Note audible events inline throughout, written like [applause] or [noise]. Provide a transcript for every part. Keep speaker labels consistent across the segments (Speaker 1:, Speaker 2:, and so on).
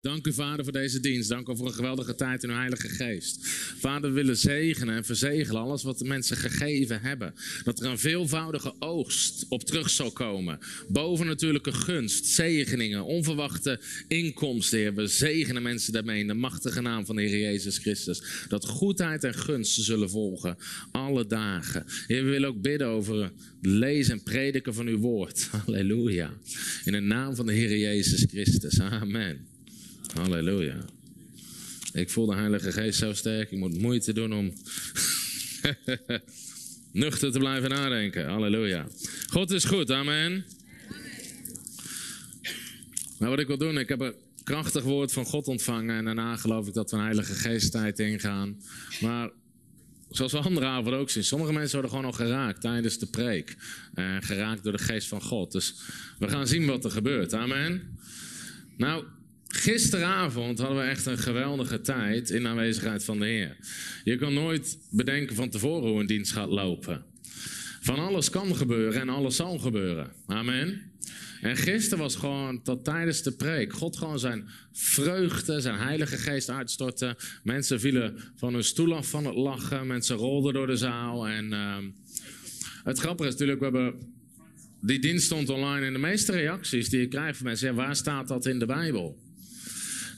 Speaker 1: Dank u, Vader, voor deze dienst. Dank u voor een geweldige tijd in uw Heilige Geest. Vader, we willen zegenen en verzegelen alles wat de mensen gegeven hebben. Dat er een veelvoudige oogst op terug zal komen. Boven natuurlijke gunst, zegeningen, onverwachte inkomsten, Heer. We zegenen mensen daarmee in de machtige naam van de Heer Jezus Christus. Dat goedheid en gunst zullen volgen, alle dagen. Heer, we willen ook bidden over het lezen en prediken van uw woord. [laughs] Halleluja. In de naam van de Heer Jezus Christus. Amen. Halleluja. Ik voel de Heilige Geest zo sterk. Ik moet moeite doen om [laughs] nuchter te blijven nadenken. Halleluja. God is goed. Amen. Nou, wat ik wil doen, ik heb een krachtig woord van God ontvangen. En daarna geloof ik dat we een Heilige Geest tijd ingaan. Maar zoals we andere avond ook zien, sommige mensen worden gewoon al geraakt tijdens de preek. Uh, geraakt door de Geest van God. Dus we gaan zien wat er gebeurt. Amen. Nou, Gisteravond hadden we echt een geweldige tijd in aanwezigheid van de Heer. Je kan nooit bedenken van tevoren hoe een dienst gaat lopen. Van alles kan gebeuren en alles zal gebeuren. Amen. En gisteren was gewoon tot tijdens de preek God gewoon zijn vreugde, zijn heilige geest uitstorten. Mensen vielen van hun stoel af van het lachen. Mensen rolden door de zaal. En uh, het grappige is natuurlijk, we hebben die dienst stond online en de meeste reacties die je krijgt van mensen, waar staat dat in de Bijbel?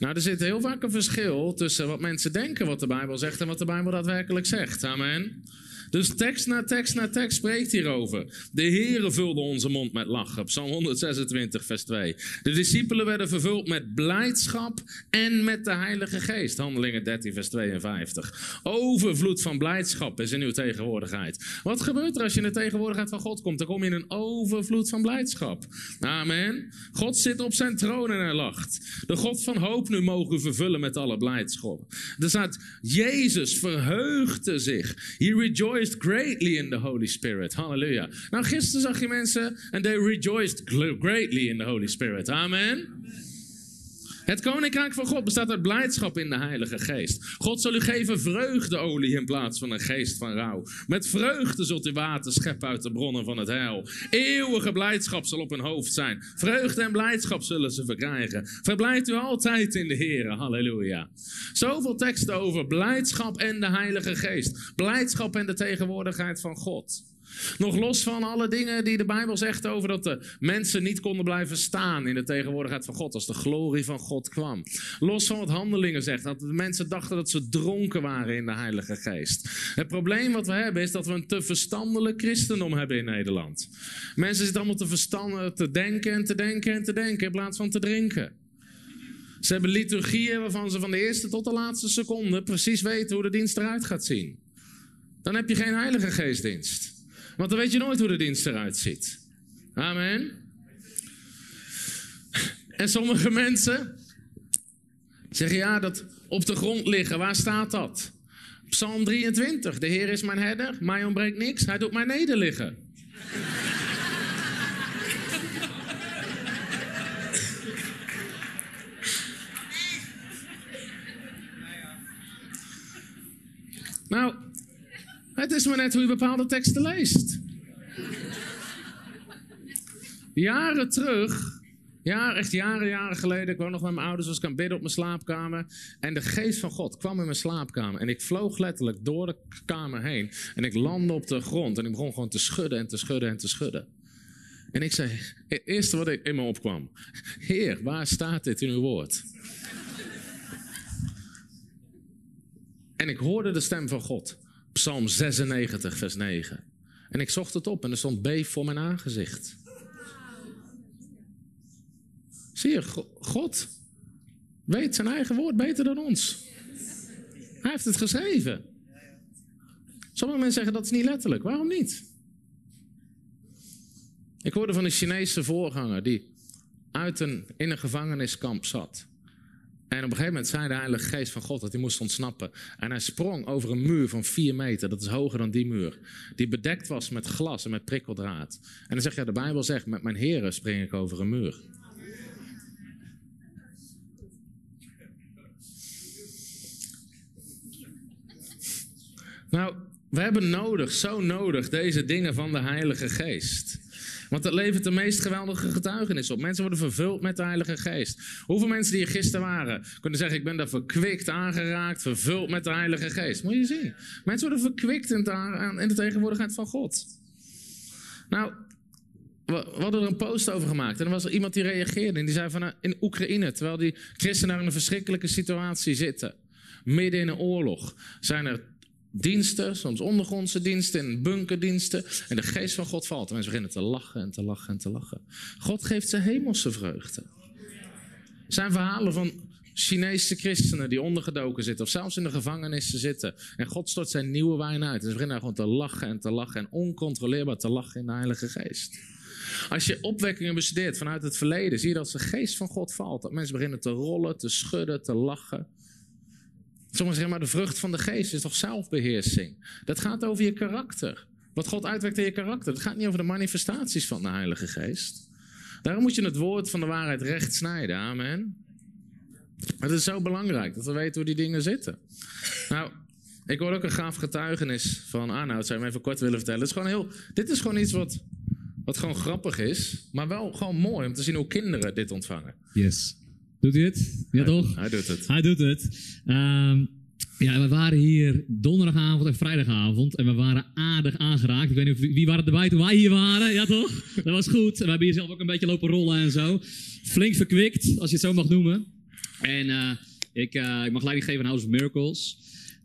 Speaker 1: Nou, er zit heel vaak een verschil tussen wat mensen denken wat de Bijbel zegt en wat de Bijbel daadwerkelijk zegt. Amen. Dus tekst na tekst na tekst spreekt hierover. De Heere vulde onze mond met lachen. Psalm 126, vers 2. De discipelen werden vervuld met blijdschap en met de Heilige Geest. Handelingen 13, vers 52. Overvloed van blijdschap is in uw tegenwoordigheid. Wat gebeurt er als je in de tegenwoordigheid van God komt? Dan kom je in een overvloed van blijdschap. Amen. God zit op zijn troon en hij lacht. De God van hoop nu mogen vervullen met alle blijdschap. Er staat, Jezus verheugde zich. He rejoiced greatly in the Holy Spirit. Halleluja. Nou, gisteren zag je mensen en they rejoiced greatly in the Holy Spirit. Amen. Het koninkrijk van God bestaat uit blijdschap in de Heilige Geest. God zal u geven vreugdeolie in plaats van een geest van rouw. Met vreugde zult u water scheppen uit de bronnen van het heil. Eeuwige blijdschap zal op hun hoofd zijn. Vreugde en blijdschap zullen ze verkrijgen. Verblijft u altijd in de Heer. Halleluja. Zoveel teksten over blijdschap en de Heilige Geest. Blijdschap en de tegenwoordigheid van God. Nog los van alle dingen die de Bijbel zegt over dat de mensen niet konden blijven staan in de tegenwoordigheid van God als de glorie van God kwam. Los van wat handelingen zegt, dat de mensen dachten dat ze dronken waren in de Heilige Geest. Het probleem wat we hebben is dat we een te verstandelijk christendom hebben in Nederland. Mensen zitten allemaal te verstanden, te denken en te denken en te denken in plaats van te drinken. Ze hebben liturgieën waarvan ze van de eerste tot de laatste seconde precies weten hoe de dienst eruit gaat zien. Dan heb je geen Heilige Geestdienst. Want dan weet je nooit hoe de dienst eruit ziet. Amen. En sommige mensen zeggen ja, dat op de grond liggen, waar staat dat? Psalm 23. De Heer is mijn herder, mij ontbreekt niks, hij doet mij nederliggen. [laughs] nou, het is maar net hoe je bepaalde teksten leest. Jaren terug, ja, echt jaren, jaren geleden, ik woon nog met mijn ouders, was ik aan bidden op mijn slaapkamer. En de geest van God kwam in mijn slaapkamer. En ik vloog letterlijk door de kamer heen. En ik landde op de grond en ik begon gewoon te schudden en te schudden en te schudden. En ik zei, het eerste wat ik in me opkwam. Heer, waar staat dit in uw woord? En ik hoorde de stem van God. Psalm 96, vers 9. En ik zocht het op en er stond beef voor mijn aangezicht. Zie je, God weet zijn eigen woord beter dan ons. Hij heeft het geschreven. Sommige mensen zeggen dat is niet letterlijk. Waarom niet? Ik hoorde van een Chinese voorganger die uit een, in een gevangeniskamp zat. En op een gegeven moment zei de Heilige Geest van God dat hij moest ontsnappen. En hij sprong over een muur van vier meter, dat is hoger dan die muur. Die bedekt was met glas en met prikkeldraad. En dan zeg je, de Bijbel zegt, met mijn heren spring ik over een muur. Nou, we hebben nodig, zo nodig, deze dingen van de Heilige Geest. Want het levert de meest geweldige getuigenis op. Mensen worden vervuld met de Heilige Geest. Hoeveel mensen die hier gisteren waren, kunnen zeggen: Ik ben daar verkwikt, aangeraakt, vervuld met de Heilige Geest. Moet je zien. Mensen worden verkwikt in de, tegenwoordigheid van God. Nou, we hadden er een post over gemaakt. En er was er iemand die reageerde. En die zei van in Oekraïne, terwijl die christenen in een verschrikkelijke situatie zitten. Midden in een oorlog. Zijn er diensten, soms ondergrondse diensten en bunkerdiensten. En de geest van God valt. En mensen beginnen te lachen en te lachen en te lachen. God geeft ze hemelse vreugde. Er zijn verhalen van Chinese christenen die ondergedoken zitten. Of zelfs in de gevangenissen zitten. En God stort zijn nieuwe wijn uit. En ze beginnen gewoon te lachen en te lachen. En oncontroleerbaar te lachen in de Heilige Geest. Als je opwekkingen bestudeert vanuit het verleden, zie je dat de geest van God valt. Dat mensen beginnen te rollen, te schudden, te lachen. Sommigen zeggen maar de vrucht van de geest is toch zelfbeheersing. Dat gaat over je karakter. Wat God uitwerkt in je karakter. Het gaat niet over de manifestaties van de Heilige Geest. Daarom moet je het woord van de waarheid recht snijden. Amen. Het is zo belangrijk dat we weten hoe die dingen zitten. Nou, ik hoor ook een gaaf getuigenis van Arnoud. Zou je me even kort willen vertellen? Het is gewoon heel, dit is gewoon iets wat wat gewoon grappig is, maar wel gewoon mooi om te zien hoe kinderen dit ontvangen.
Speaker 2: Yes. Doet hij het? Ja, toch?
Speaker 1: Hij doet het.
Speaker 2: Hij doet het. Um, ja, we waren hier donderdagavond en vrijdagavond en we waren aardig aangeraakt. Ik weet niet of, wie waren erbij toen wij hier waren? Ja, toch? Dat was goed. We hebben hier zelf ook een beetje lopen rollen en zo. Flink verkwikt, als je het zo mag noemen. En uh, ik, uh, ik mag leiding geven aan House of Miracles.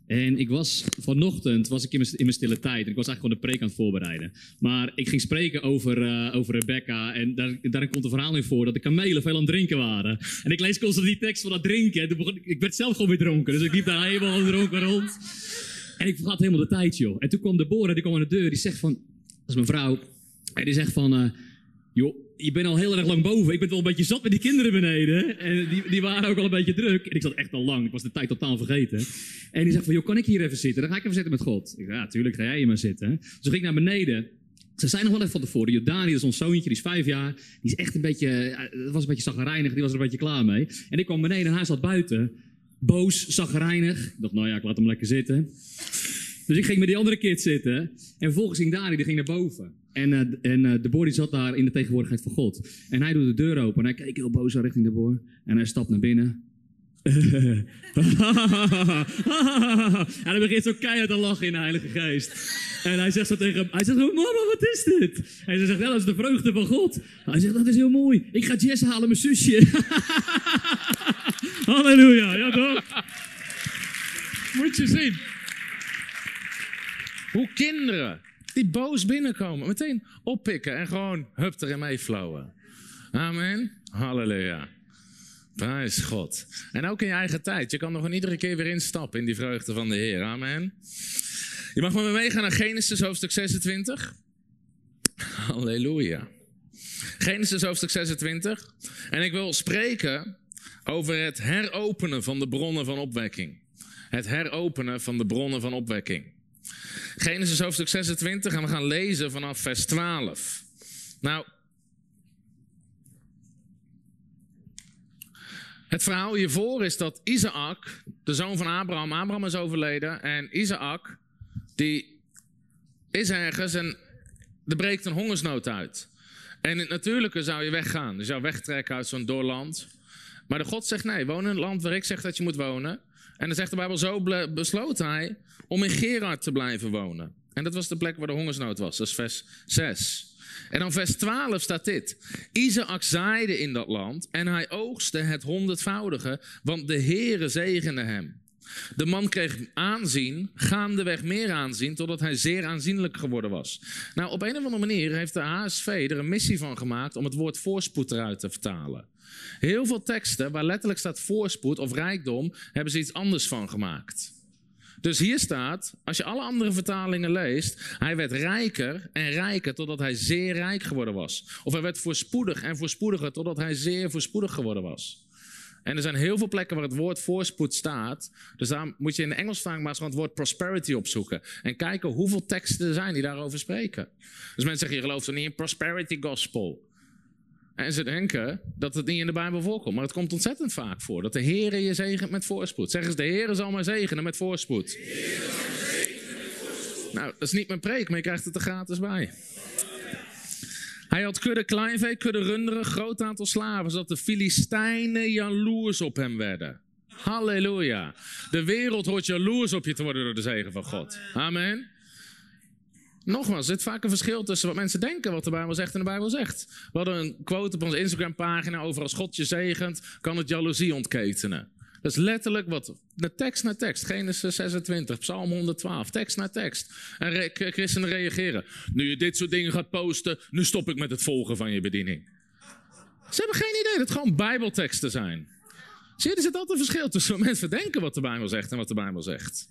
Speaker 2: En ik was vanochtend was ik in mijn, stille tijd. En ik was eigenlijk gewoon de preek aan het voorbereiden. Maar ik ging spreken over, uh, over Rebecca. En daar, daarin komt een verhaal in voor dat de kamelen veel aan het drinken waren. En ik lees constant die tekst van dat drinken. En ik werd zelf gewoon weer dronken. Dus ik liep daar helemaal dronken rond. En ik vergat helemaal de tijd, joh. En toen kwam Deborah, die kwam aan de deur. Die zegt van, dat is mijn vrouw. En die zegt van, uh, joh, je bent al heel erg lang boven. Ik ben wel een beetje zat met die kinderen beneden. En die, die waren ook al een beetje druk. En ik zat echt al lang. Ik was de tijd totaal vergeten. En die zegt van, joh, kan ik hier even zitten? Dan ga ik even zitten met God. Ik ja, tuurlijk, ga jij hier maar zitten. Dus ik ging naar beneden. Ze zijn nog wel even van tevoren. Jordani, dat is ons zoontje, die is vijf jaar. Die is echt een beetje, dat was een beetje zagrijnig. Die was er een beetje klaar mee. En ik kwam beneden en hij zat buiten. Boos, zagrijnig. Ik dacht, nou ja, ik laat hem lekker zitten. Dus ik ging met die andere kids zitten. En vervolgens ging Dani, die ging naar boven. En, uh, en uh, de boer zat daar in de tegenwoordigheid van God. En hij doet de deur open en hij keek heel boos richting de boer. En hij stapt naar binnen. [laughs] en hij begint zo keihard te lachen in de Heilige Geest. En hij zegt zo tegen hem, hij zegt, mama, wat is dit? En ze zegt, dat is de vreugde van God. Hij zegt, dat is heel mooi. Ik ga Jess halen, mijn zusje. [laughs] Halleluja, ja toch?
Speaker 1: Moet je zien. Hoe kinderen die boos binnenkomen, meteen oppikken en gewoon hup erin meeflowen. Amen. Halleluja. Prijs God. En ook in je eigen tijd. Je kan nog een iedere keer weer instappen in die vreugde van de Heer. Amen. Je mag met me meegaan naar Genesis hoofdstuk 26. Halleluja. Genesis hoofdstuk 26. En ik wil spreken over het heropenen van de bronnen van opwekking. Het heropenen van de bronnen van opwekking. Genesis hoofdstuk 26 en we gaan lezen vanaf vers 12. Nou, het verhaal hiervoor is dat Isaac, de zoon van Abraham, Abraham is overleden en Isaac, die is ergens en er breekt een hongersnood uit. En het natuurlijke zou je weggaan, je zou wegtrekken uit zo'n doorland. Maar de God zegt nee, woon in het land waar ik zeg dat je moet wonen. En dan zegt de Bijbel, zo besloot hij om in Gerard te blijven wonen. En dat was de plek waar de hongersnood was, dat is vers 6. En dan vers 12 staat dit. Isaac zaaide in dat land en hij oogste het honderdvoudige, want de Heere zegende hem. De man kreeg aanzien, gaandeweg meer aanzien, totdat hij zeer aanzienlijk geworden was. Nou, op een of andere manier heeft de HSV er een missie van gemaakt om het woord voorspoed eruit te vertalen. Heel veel teksten waar letterlijk staat voorspoed of rijkdom, hebben ze iets anders van gemaakt. Dus hier staat, als je alle andere vertalingen leest, hij werd rijker en rijker totdat hij zeer rijk geworden was. Of hij werd voorspoedig en voorspoediger totdat hij zeer voorspoedig geworden was. En er zijn heel veel plekken waar het woord voorspoed staat. Dus daar moet je in de Engels maar gewoon het woord prosperity opzoeken. En kijken hoeveel teksten er zijn die daarover spreken. Dus mensen zeggen, je gelooft er niet in prosperity gospel. En ze denken dat het niet in de Bijbel voorkomt. Maar het komt ontzettend vaak voor. Dat de Heer je zegent met voorspoed. Zeg eens, de Heer zal mij zegenen met voorspoed. Nou, dat is niet mijn preek, maar je krijgt het er gratis bij. Hij had kudde kleinvee, kudde runderen, groot aantal slaven, zodat de Filistijnen jaloers op hem werden. Halleluja. De wereld hoort jaloers op je te worden door de zegen van God. Amen. Nogmaals, er zit vaak een verschil tussen wat mensen denken, wat de Bijbel zegt en de Bijbel zegt. We hadden een quote op onze Instagram-pagina over als God je zegent, kan het jaloezie ontketenen. Dat is letterlijk wat, de tekst naar tekst. Genesis 26, Psalm 112, tekst naar tekst. En christenen reageren. Nu je dit soort dingen gaat posten, nu stop ik met het volgen van je bediening. Ze hebben geen idee dat het gewoon bijbelteksten zijn. Zie je, er zit altijd een verschil tussen wat mensen denken wat de Bijbel zegt en wat de Bijbel zegt.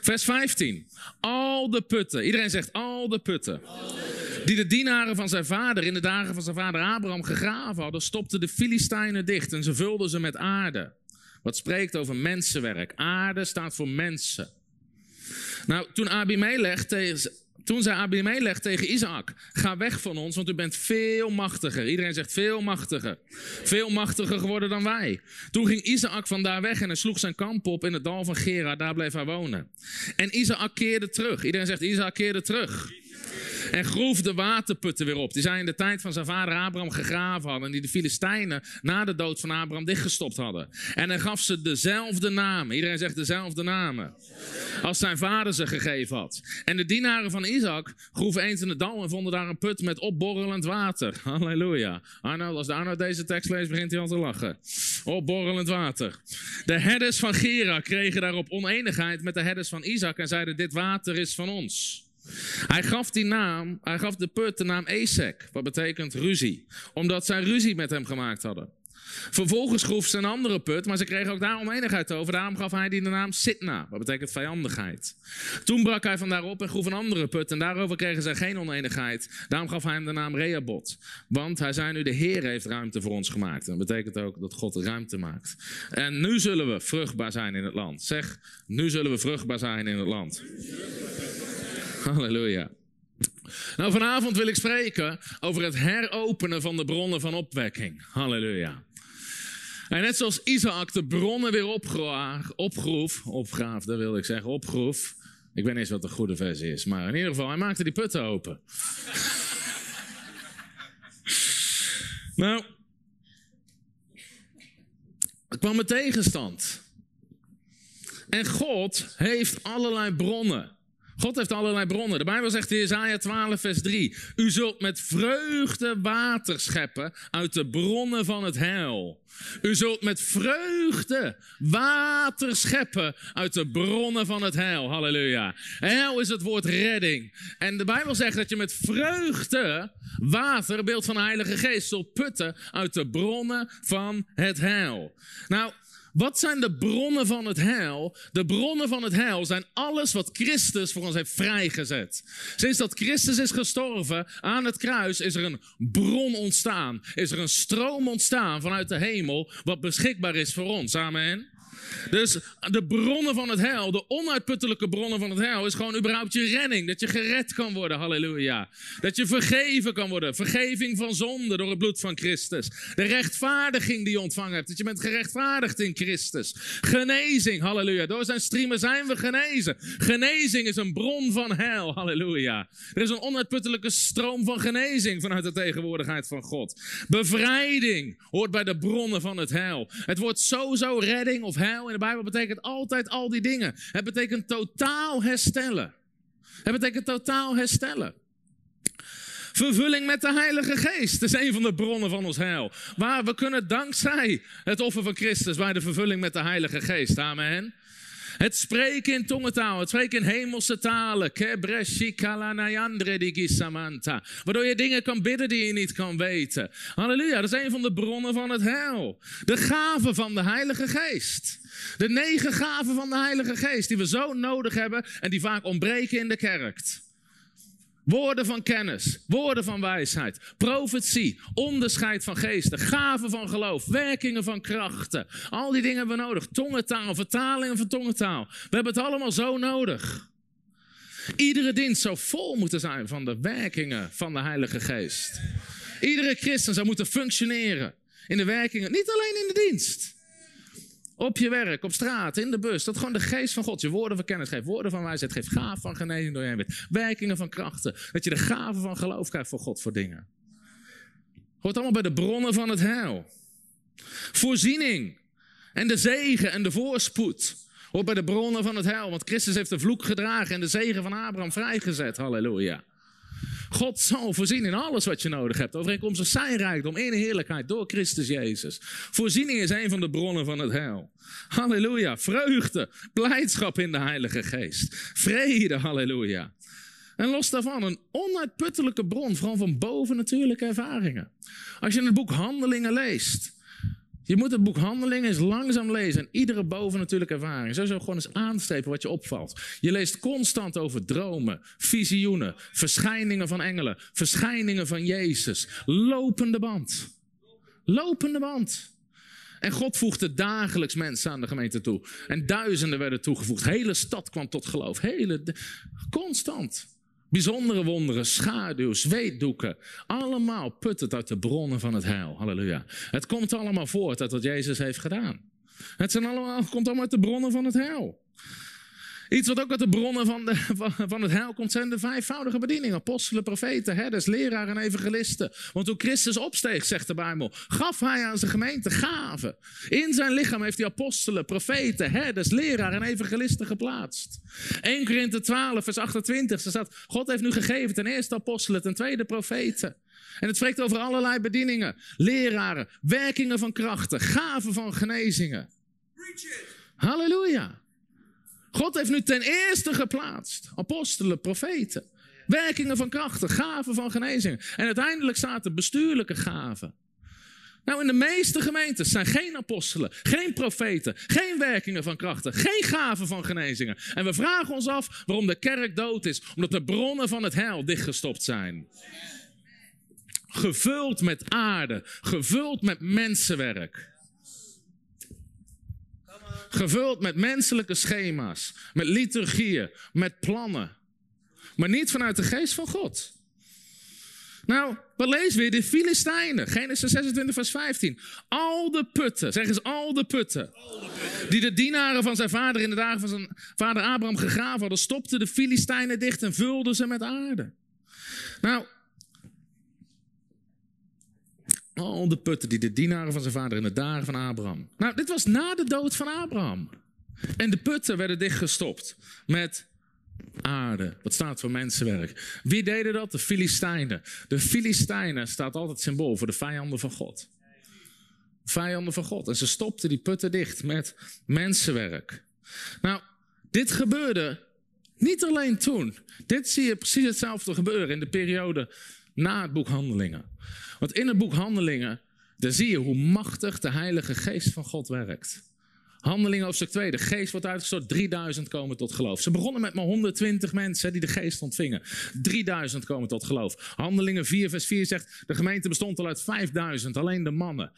Speaker 1: Vers 15. Al de putten. Iedereen zegt al de putten. Die de dienaren van zijn vader in de dagen van zijn vader Abraham gegraven hadden, stopten de Filistijnen dicht en ze vulden ze met aarde. Wat spreekt over mensenwerk. Aarde staat voor mensen. Nou, toen Abimelech tegen, toen zei Abimelech tegen Isaac: Ga weg van ons, want u bent veel machtiger. Iedereen zegt veel machtiger. Veel machtiger geworden dan wij. Toen ging Isaac vandaar weg en hij sloeg zijn kamp op in het dal van Gera. Daar bleef hij wonen. En Isaac keerde terug. Iedereen zegt: Isaac keerde terug. En groef de waterputten weer op. Die zij in de tijd van zijn vader Abraham gegraven hadden. En die de Filistijnen na de dood van Abraham dichtgestopt hadden. En hij gaf ze dezelfde namen. Iedereen zegt dezelfde namen. Als zijn vader ze gegeven had. En de dienaren van Isaac groeven eens in het dal en vonden daar een put met opborrelend water. [laughs] Halleluja. Als de Arno deze tekst leest, begint hij al te lachen. Opborrelend water. De herders van Gera kregen daarop oneenigheid met de herders van Isaac en zeiden: Dit water is van ons. Hij gaf die naam, hij gaf de put de naam Esek, wat betekent ruzie, omdat zij ruzie met hem gemaakt hadden. Vervolgens groef ze een andere put, maar ze kregen ook daar oneenigheid over. Daarom gaf hij die de naam Sitna, wat betekent vijandigheid. Toen brak hij van daarop en groef een andere put en daarover kregen zij geen oneenigheid. Daarom gaf hij hem de naam Reabot, want hij zei nu de Heer heeft ruimte voor ons gemaakt. En dat betekent ook dat God ruimte maakt. En nu zullen we vruchtbaar zijn in het land. Zeg, nu zullen we vruchtbaar zijn in het land. Halleluja. Nou, vanavond wil ik spreken over het heropenen van de bronnen van opwekking. Halleluja. En net zoals Isaac de bronnen weer opgroef, opgraafde wil ik zeggen, opgroef. Ik weet niet eens wat de goede versie is, maar in ieder geval, hij maakte die putten open. [laughs] nou, er kwam een tegenstand. En God heeft allerlei bronnen. God heeft allerlei bronnen. De Bijbel zegt in Jesaja 12, vers 3. U zult met vreugde water scheppen uit de bronnen van het heil. U zult met vreugde water scheppen uit de bronnen van het heil. Halleluja. Heil is het woord redding. En de Bijbel zegt dat je met vreugde water, beeld van de Heilige Geest, zult putten uit de bronnen van het heil. Nou, wat zijn de bronnen van het heil? De bronnen van het heil zijn alles wat Christus voor ons heeft vrijgezet. Sinds dat Christus is gestorven aan het kruis is er een bron ontstaan. Is er een stroom ontstaan vanuit de hemel wat beschikbaar is voor ons. Amen. Dus de bronnen van het heil, de onuitputtelijke bronnen van het heil, is gewoon überhaupt je redding. Dat je gered kan worden, halleluja. Dat je vergeven kan worden. Vergeving van zonde door het bloed van Christus. De rechtvaardiging die je ontvangen hebt. Dat je bent gerechtvaardigd in Christus. Genezing, halleluja. Door zijn streamen zijn we genezen. Genezing is een bron van heil, halleluja. Er is een onuitputtelijke stroom van genezing vanuit de tegenwoordigheid van God. Bevrijding hoort bij de bronnen van het heil. Het wordt sowieso redding of heil in de Bijbel betekent altijd al die dingen. Het betekent totaal herstellen. Het betekent totaal herstellen. Vervulling met de Heilige Geest is een van de bronnen van ons heil. Maar we kunnen dankzij het offer van Christus bij de vervulling met de Heilige Geest. Amen. Het spreken in tongentaal, het spreken in hemelse talen. Waardoor je dingen kan bidden die je niet kan weten. Halleluja, dat is een van de bronnen van het heil. De gaven van de Heilige Geest. De negen gaven van de Heilige Geest die we zo nodig hebben en die vaak ontbreken in de kerk. Woorden van kennis, woorden van wijsheid, profetie, onderscheid van geesten, gaven van geloof, werkingen van krachten. Al die dingen hebben we nodig. Tongentaal, vertalingen van tongentaal. We hebben het allemaal zo nodig. Iedere dienst zou vol moeten zijn van de werkingen van de Heilige Geest. Iedere christen zou moeten functioneren in de werkingen, niet alleen in de dienst. Op je werk, op straat, in de bus. Dat gewoon de geest van God je woorden van kennis geeft. Woorden van wijsheid geeft. Gaven van genezing door je weet. Werkingen van krachten. Dat je de gaven van geloof krijgt voor God voor dingen. Hoort allemaal bij de bronnen van het heil. Voorziening. En de zegen en de voorspoed. Hoort bij de bronnen van het heil. Want Christus heeft de vloek gedragen en de zegen van Abraham vrijgezet. Halleluja. God zal voorzien in alles wat je nodig hebt. Overeenkomstig zijn rijkdom in heerlijkheid door Christus Jezus. Voorziening is een van de bronnen van het heil. Halleluja. Vreugde, blijdschap in de Heilige Geest. Vrede, halleluja. En los daarvan een onuitputtelijke bron, vooral van bovennatuurlijke ervaringen. Als je in het boek Handelingen leest, je moet het boek Handelingen eens langzaam lezen. En iedere bovennatuurlijke ervaring. Zo gewoon eens aanstepen wat je opvalt. Je leest constant over dromen, visioenen, verschijningen van engelen, verschijningen van Jezus. Lopende band. Lopende band. En God voegde dagelijks mensen aan de gemeente toe. En duizenden werden toegevoegd. Hele stad kwam tot geloof. Hele, constant. Bijzondere wonderen, schaduw, zweetdoeken. Allemaal puttend uit de bronnen van het heil. Halleluja. Het komt allemaal voort uit wat Jezus heeft gedaan. Het zijn allemaal, komt allemaal uit de bronnen van het heil. Iets wat ook uit de bronnen van, de, [laughs] van het heil komt, zijn de vijfvoudige bedieningen. Apostelen, profeten, herders, leraren en evangelisten. Want toen Christus opsteeg, zegt de Bijbel, gaf hij aan zijn gemeente gaven. In zijn lichaam heeft hij apostelen, profeten, herders, leraren en evangelisten geplaatst. 1 Korinthe 12, vers 28, er staat, God heeft nu gegeven ten eerste apostelen, ten tweede profeten. En het spreekt over allerlei bedieningen, leraren, werkingen van krachten, gaven van genezingen. Halleluja. God heeft nu ten eerste geplaatst apostelen, profeten, werkingen van krachten, gaven van genezing. En uiteindelijk er bestuurlijke gaven. Nou, in de meeste gemeentes zijn geen apostelen, geen profeten, geen werkingen van krachten, geen gaven van genezingen. En we vragen ons af waarom de kerk dood is, omdat de bronnen van het heil dichtgestopt zijn. Gevuld met aarde, gevuld met mensenwerk. Gevuld met menselijke schema's, met liturgieën, met plannen. Maar niet vanuit de geest van God. Nou, we lezen weer de Filistijnen. Genesis 26, vers 15. Al de putten, zeg eens al de putten. Die de dienaren van zijn vader in de dagen van zijn vader Abraham gegraven hadden, stopten de Filistijnen dicht en vulden ze met aarde. Nou, al de putten die de dienaren van zijn vader in de dagen van Abraham. Nou, dit was na de dood van Abraham. En de putten werden dichtgestopt met aarde. Dat staat voor mensenwerk. Wie deden dat? De Filistijnen. De Filistijnen staat altijd symbool voor de vijanden van God. Vijanden van God. En ze stopten die putten dicht met mensenwerk. Nou, dit gebeurde niet alleen toen. Dit zie je precies hetzelfde gebeuren in de periode na het boek Handelingen. Want in het boek Handelingen, daar zie je hoe machtig de Heilige Geest van God werkt. Handelingen hoofdstuk 2, de geest wordt uitgestort, 3000 komen tot geloof. Ze begonnen met maar 120 mensen die de geest ontvingen. 3000 komen tot geloof. Handelingen 4, vers 4 zegt, de gemeente bestond al uit 5000, alleen de mannen.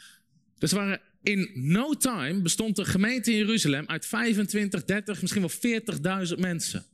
Speaker 1: Dus waren in no time bestond de gemeente in Jeruzalem uit 25, 30, misschien wel 40.000 mensen.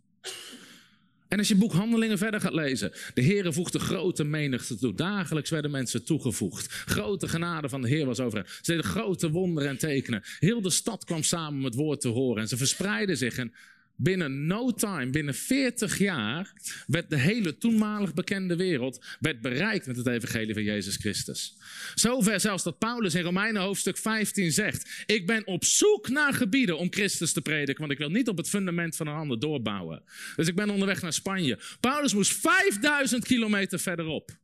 Speaker 1: En als je boek Handelingen verder gaat lezen, de Heer voegde grote menigte toe. Dagelijks werden mensen toegevoegd. Grote genade van de Heer was over hen. Ze deden grote wonderen en tekenen. Heel de stad kwam samen om het woord te horen. En ze verspreidden zich. En binnen no time, binnen 40 jaar, werd de hele toenmalig bekende wereld werd bereikt met het evangelie van Jezus Christus. Zover zelfs dat Paulus in Romeinen hoofdstuk 15 zegt: Ik ben op zoek naar gebieden om Christus te prediken, want ik wil niet op het fundament van een ander doorbouwen. Dus ik ben onderweg naar Spanje. Paulus moest 5000 kilometer verderop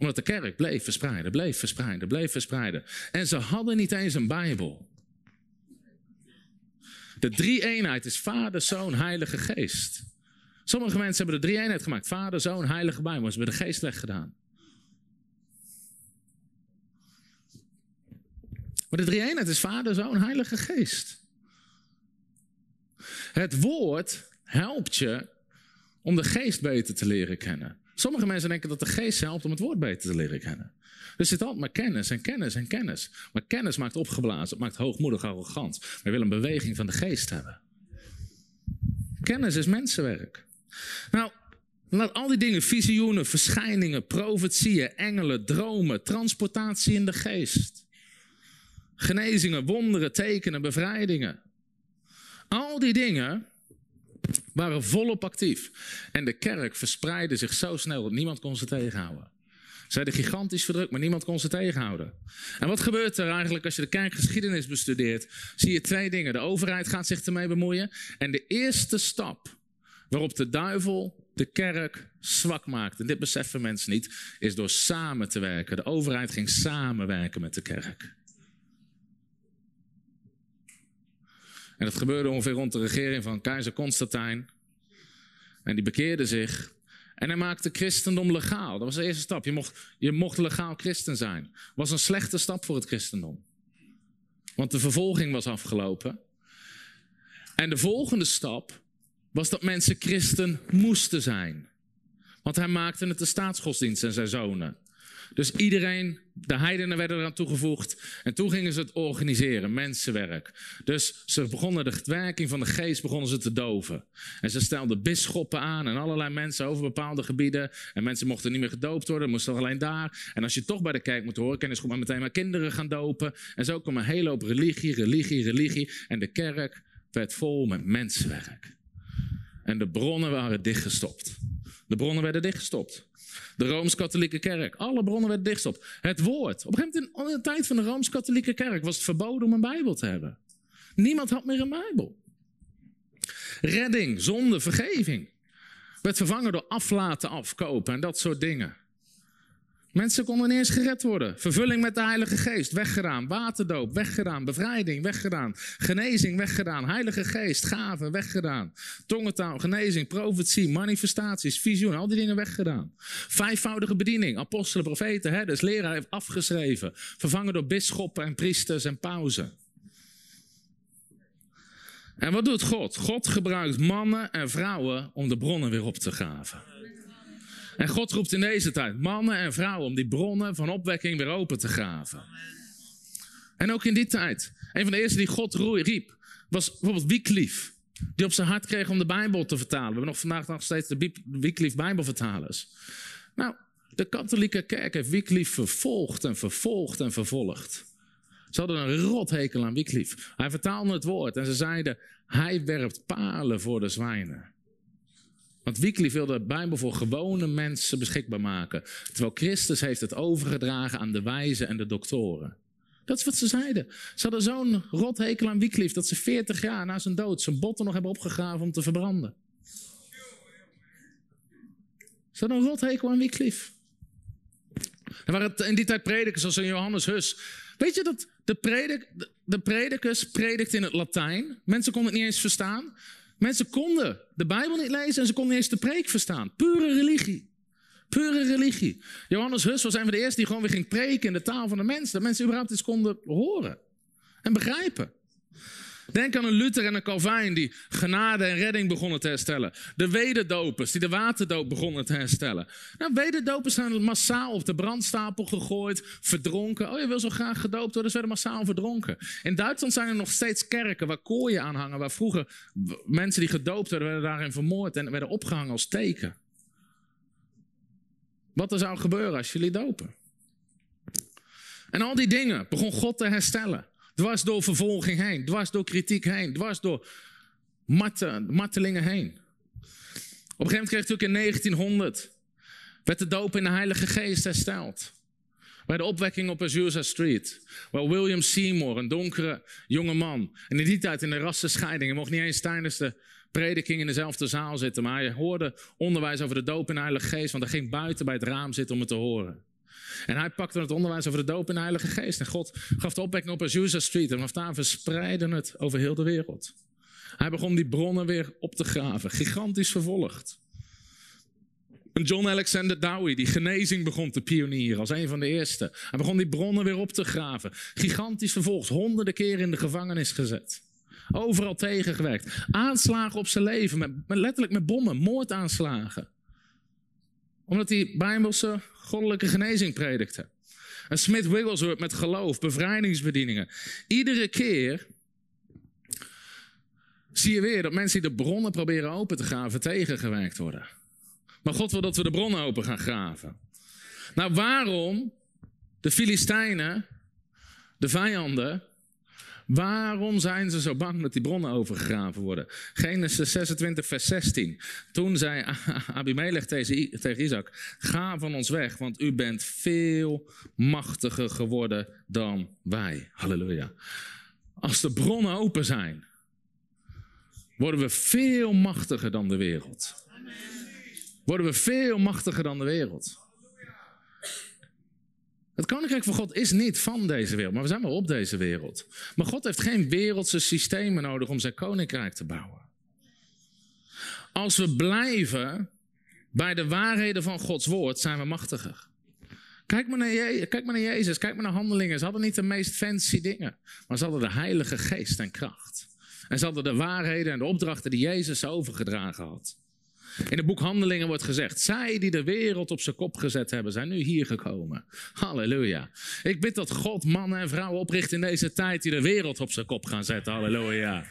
Speaker 1: omdat de kerk bleef verspreiden, bleef verspreiden, bleef verspreiden. En ze hadden niet eens een Bijbel. De drie-eenheid is Vader, Zoon, Heilige Geest. Sommige mensen hebben de drie-eenheid gemaakt. Vader, Zoon, Heilige Bijbel. Ze hebben de geest weggedaan. Maar de drie-eenheid is Vader, Zoon, Heilige Geest. Het woord helpt je om de geest beter te leren kennen. Sommige mensen denken dat de geest helpt om het woord beter te leren kennen. Er zit altijd maar kennis en kennis en kennis. Maar kennis maakt opgeblazen, het maakt hoogmoedig, arrogant. We willen een beweging van de geest hebben. Kennis is mensenwerk. Nou, laat al die dingen, visioenen, verschijningen, profetieën, engelen, dromen, transportatie in de geest. Genezingen, wonderen, tekenen, bevrijdingen. Al die dingen waren volop actief. En de kerk verspreidde zich zo snel dat niemand kon ze tegenhouden. Ze werden gigantisch verdrukt, maar niemand kon ze tegenhouden. En wat gebeurt er eigenlijk als je de kerkgeschiedenis bestudeert? Zie je twee dingen. De overheid gaat zich ermee bemoeien. En de eerste stap waarop de duivel de kerk zwak maakt, en dit beseffen mensen niet, is door samen te werken. De overheid ging samenwerken met de kerk. En dat gebeurde ongeveer rond de regering van keizer Constantijn. En die bekeerde zich. En hij maakte christendom legaal. Dat was de eerste stap. Je mocht, je mocht legaal christen zijn. Was een slechte stap voor het christendom. Want de vervolging was afgelopen. En de volgende stap was dat mensen christen moesten zijn. Want hij maakte het de staatsgodsdienst en zijn zonen. Dus iedereen, de heidenen werden eraan toegevoegd. En toen gingen ze het organiseren, mensenwerk. Dus ze begonnen de werking van de geest begonnen ze te doven. En ze stelden bisschoppen aan en allerlei mensen over bepaalde gebieden. En mensen mochten niet meer gedoopt worden, moesten alleen daar. En als je toch bij de kerk moet horen, kan je dus gewoon meteen maar kinderen gaan dopen. En zo kwam een hele hoop religie, religie, religie. En de kerk werd vol met mensenwerk. En de bronnen waren dichtgestopt. De bronnen werden dichtgestopt. De Rooms-Katholieke Kerk. Alle bronnen werden dichtgestopt. Het woord. Op een gegeven moment in de tijd van de Rooms-Katholieke Kerk was het verboden om een Bijbel te hebben. Niemand had meer een Bijbel. Redding, zonde, vergeving. Werd vervangen door aflaten, afkopen en dat soort dingen. Mensen konden niet eens gered worden. Vervulling met de Heilige Geest, weggedaan. Waterdoop, weggedaan. Bevrijding, weggedaan. Genezing, weggedaan. Heilige Geest, gaven, weggedaan. Tongentaal, genezing, profetie, manifestaties, visioen, al die dingen weggedaan. Vijfvoudige bediening, apostelen, profeten, herders, leraar heeft afgeschreven. Vervangen door bisschoppen en priesters en pauzen. En wat doet God? God gebruikt mannen en vrouwen om de bronnen weer op te graven. En God roept in deze tijd mannen en vrouwen om die bronnen van opwekking weer open te graven. En ook in die tijd. Een van de eerste die God riep, was bijvoorbeeld Wycliffe. Die op zijn hart kreeg om de Bijbel te vertalen. We hebben nog vandaag nog steeds de Wycliffe Bijbelvertalers. Nou, de katholieke kerk heeft Wycliffe vervolgd en vervolgd en vervolgd. Ze hadden een rothekel aan Wycliffe. Hij vertaalde het woord en ze zeiden, hij werpt palen voor de zwijnen. Want Wycliffe wilde de Bijbel voor gewone mensen beschikbaar maken. Terwijl Christus heeft het overgedragen aan de wijzen en de doktoren. Dat is wat ze zeiden. Ze hadden zo'n rothekel aan Wycliffe dat ze 40 jaar na zijn dood zijn botten nog hebben opgegraven om te verbranden. Ze hadden een rothekel aan Wycliffe. Er waren in die tijd predikers zoals Johannes Hus. Weet je dat de, predik, de predikers predikt in het Latijn? Mensen konden het niet eens verstaan. Mensen konden de Bijbel niet lezen en ze konden niet eens de preek verstaan. Pure religie. Pure religie. Johannes Hus was een van de eerste die gewoon weer ging preken in de taal van de mensen. Dat mensen überhaupt iets konden horen en begrijpen. Denk aan een Luther en een Calvijn die genade en redding begonnen te herstellen. De wederdopers die de waterdoop begonnen te herstellen. Nou, wederdopers zijn massaal op de brandstapel gegooid, verdronken. Oh, je wil zo graag gedoopt worden, ze werden massaal verdronken. In Duitsland zijn er nog steeds kerken waar kooien aan hangen, waar vroeger mensen die gedoopt werden, werden daarin vermoord en werden opgehangen als teken. Wat er zou gebeuren als jullie dopen. En al die dingen begon God te herstellen. Dwars door vervolging heen, dwars door kritiek heen, dwars door martelingen heen. Op een gegeven moment kreeg natuurlijk in 1900, werd de doop in de Heilige Geest hersteld. Bij de opwekking op Azusa Street. Waar William Seymour, een donkere jonge man. En in die tijd in de rassenscheiding. Hij mocht niet eens tijdens de prediking in dezelfde zaal zitten. Maar hij hoorde onderwijs over de doop in de Heilige Geest. Want hij ging buiten bij het raam zitten om het te horen. En hij pakte het onderwijs over de doop in de Heilige Geest. En God gaf de opwekking op Azusa Street. En vanaf daar verspreidde het over heel de wereld. Hij begon die bronnen weer op te graven. Gigantisch vervolgd. En John Alexander Dowie, die genezing begon te pionieren als een van de eerste. Hij begon die bronnen weer op te graven. Gigantisch vervolgd. Honderden keren in de gevangenis gezet. Overal tegengewerkt. Aanslagen op zijn leven. Met letterlijk met bommen. Moordaanslagen. Omdat hij Bijbelse goddelijke genezing predikte. En Smith Wigglesworth met geloof, bevrijdingsbedieningen. Iedere keer zie je weer dat mensen die de bronnen proberen open te graven tegengewerkt worden. Maar God wil dat we de bronnen open gaan graven. Nou, waarom de Filistijnen, de vijanden, Waarom zijn ze zo bang dat die bronnen overgegraven worden? Genesis 26, vers 16. Toen zei Abimelech tegen Isaac: Ga van ons weg, want u bent veel machtiger geworden dan wij. Halleluja. Als de bronnen open zijn, worden we veel machtiger dan de wereld. Worden we veel machtiger dan de wereld. Het koninkrijk van God is niet van deze wereld, maar we zijn wel op deze wereld. Maar God heeft geen wereldse systemen nodig om zijn koninkrijk te bouwen. Als we blijven bij de waarheden van Gods woord, zijn we machtiger. Kijk maar, naar Jezus, kijk maar naar Jezus, kijk maar naar handelingen. Ze hadden niet de meest fancy dingen, maar ze hadden de heilige geest en kracht. En ze hadden de waarheden en de opdrachten die Jezus overgedragen had. In het boek Handelingen wordt gezegd: Zij die de wereld op zijn kop gezet hebben, zijn nu hier gekomen. Halleluja. Ik bid dat God mannen en vrouwen opricht in deze tijd die de wereld op zijn kop gaan zetten. Halleluja.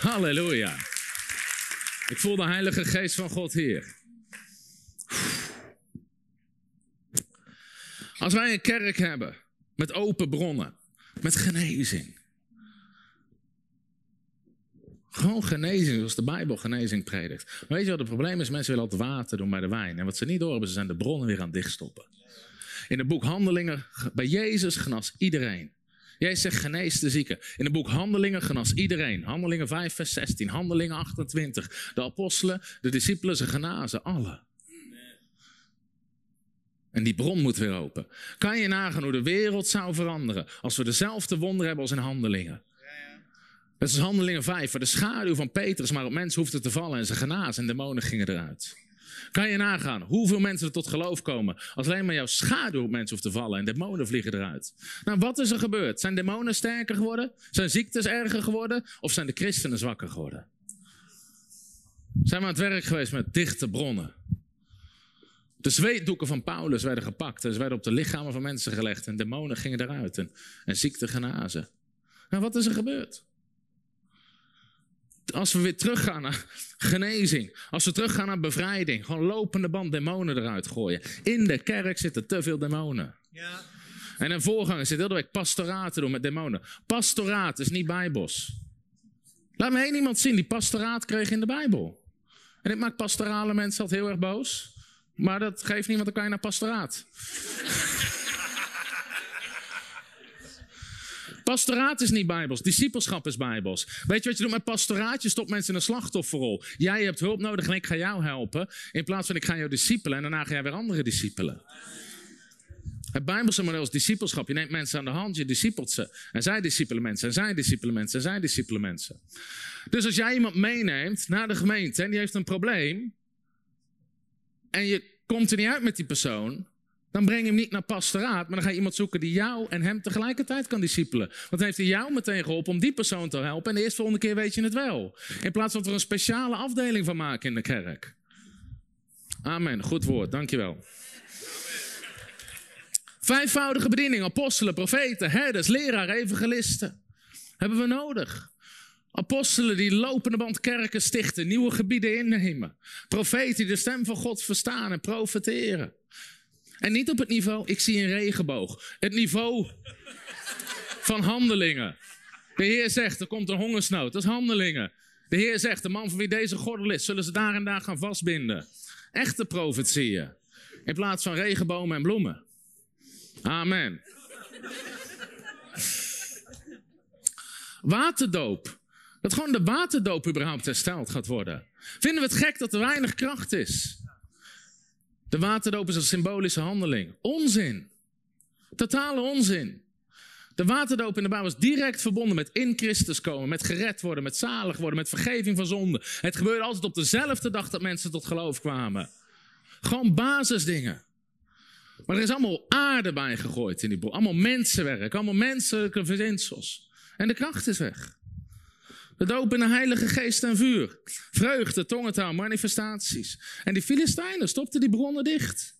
Speaker 1: Halleluja. Ik voel de Heilige Geest van God hier. Als wij een kerk hebben met open bronnen, met genezing, gewoon genezing, zoals de Bijbel genezing predikt. weet je wat het probleem is? Mensen willen altijd water doen bij de wijn. En wat ze niet doorhebben, ze zijn de bronnen weer aan het dichtstoppen. In het boek Handelingen, bij Jezus genas iedereen. Jezus zegt genees de zieken. In het boek Handelingen genas iedereen. Handelingen 5 vers 16, Handelingen 28. De apostelen, de discipelen, ze genazen, alle. En die bron moet weer open. Kan je nagaan hoe de wereld zou veranderen als we dezelfde wonder hebben als in Handelingen? Dat is handelingen 5, waar de schaduw van Petrus maar op mensen hoefde te vallen en ze genazen en demonen gingen eruit. Kan je nagaan hoeveel mensen er tot geloof komen als alleen maar jouw schaduw op mensen hoeft te vallen en demonen vliegen eruit? Nou, wat is er gebeurd? Zijn demonen sterker geworden? Zijn ziektes erger geworden? Of zijn de christenen zwakker geworden? Zijn we aan het werk geweest met dichte bronnen? De zweetdoeken van Paulus werden gepakt en ze werden op de lichamen van mensen gelegd en demonen gingen eruit en, en ziekte genazen. Nou, wat is er gebeurd? Als we weer teruggaan naar genezing, als we teruggaan naar bevrijding, gewoon lopende band demonen eruit gooien. In de kerk zitten te veel demonen. Ja. En een voorganger zit heel de week pastoraat te doen met demonen. Pastoraat is niet bijbels. Laat me één iemand zien die pastoraat kreeg in de Bijbel. En dit maakt pastorale mensen altijd heel erg boos. Maar dat geeft niet, want dan kan je naar pastoraat. Pastoraat is niet bijbels, discipelschap is bijbels. Weet je wat je doet met pastoraat? Je stopt mensen in een slachtofferrol. Jij hebt hulp nodig en ik ga jou helpen. In plaats van ik ga jou discipelen en daarna ga jij weer andere discipelen. Het Bijbelse model is discipelschap. Je neemt mensen aan de hand, je discipelt ze. En zij discipelen mensen, en zij discipelen mensen, en zij discipelen mensen. Dus als jij iemand meeneemt naar de gemeente en die heeft een probleem. En je komt er niet uit met die persoon. Dan breng je hem niet naar pastoraat, maar dan ga je iemand zoeken die jou en hem tegelijkertijd kan discipelen. Want dan heeft hij jou meteen geholpen om die persoon te helpen. En de eerste volgende keer weet je het wel. In plaats van er een speciale afdeling van maken in de kerk. Amen. Goed woord. Dankjewel. Vijfvoudige bediening. Apostelen, profeten, herders, leraren, evangelisten. Hebben we nodig. Apostelen die lopende band kerken stichten, nieuwe gebieden innemen. Profeten die de stem van God verstaan en profeteren. En niet op het niveau, ik zie een regenboog. Het niveau van handelingen. De Heer zegt, er komt een hongersnood. Dat is handelingen. De Heer zegt, de man van wie deze gordel is, zullen ze daar en daar gaan vastbinden. Echte profetieën. In plaats van regenbomen en bloemen. Amen. Waterdoop. Dat gewoon de waterdoop überhaupt hersteld gaat worden. Vinden we het gek dat er weinig kracht is? De waterdoop is een symbolische handeling. Onzin. Totale onzin. De waterdoop in de Bijbel is direct verbonden met in Christus komen, met gered worden, met zalig worden, met vergeving van zonde. Het gebeurde altijd op dezelfde dag dat mensen tot geloof kwamen. Gewoon basisdingen. Maar er is allemaal aarde bij gegooid in die boel. Allemaal mensenwerk, allemaal menselijke verzinsels. En de kracht is weg. De doop in de Heilige Geest en vuur. Vreugde, tongentaal, manifestaties. En die Filistijnen stopten die bronnen dicht.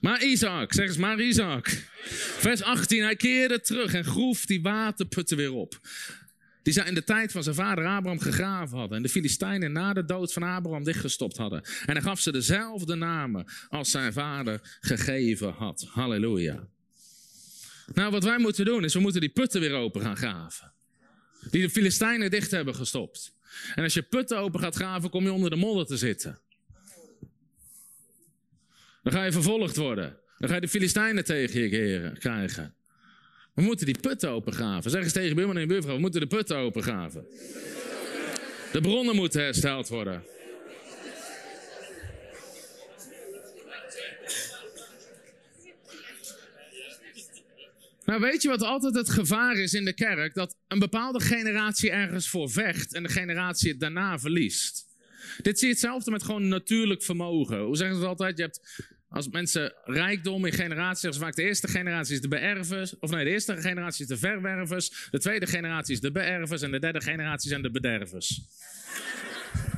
Speaker 1: Maar Isaac, zeg eens maar Isaac. Vers 18, hij keerde terug en groef die waterputten weer op. Die zij in de tijd van zijn vader Abraham gegraven hadden. En de Filistijnen na de dood van Abraham dichtgestopt hadden. En hij gaf ze dezelfde namen als zijn vader gegeven had. Halleluja. Nou, wat wij moeten doen is, we moeten die putten weer open gaan graven. Die de Filistijnen dicht hebben gestopt. En als je putten open gaat graven, kom je onder de modder te zitten. Dan ga je vervolgd worden. Dan ga je de Filistijnen tegen je krijgen. We moeten die putten opengraven. Zeg eens tegen buurman en buurvrouw, we moeten de putten opengraven. De bronnen moeten hersteld worden. Nou, weet je wat altijd het gevaar is in de kerk? Dat een bepaalde generatie ergens voor vecht en de generatie het daarna verliest. Dit zie je hetzelfde met gewoon natuurlijk vermogen. Hoe zeggen ze het altijd? Je hebt, als mensen rijkdom in generaties, zeggen ze vaak de eerste generatie is de beërvers. Of nee, de eerste generatie is de verwervers. De tweede generatie is de beërvers. En de derde generatie zijn de bedervers.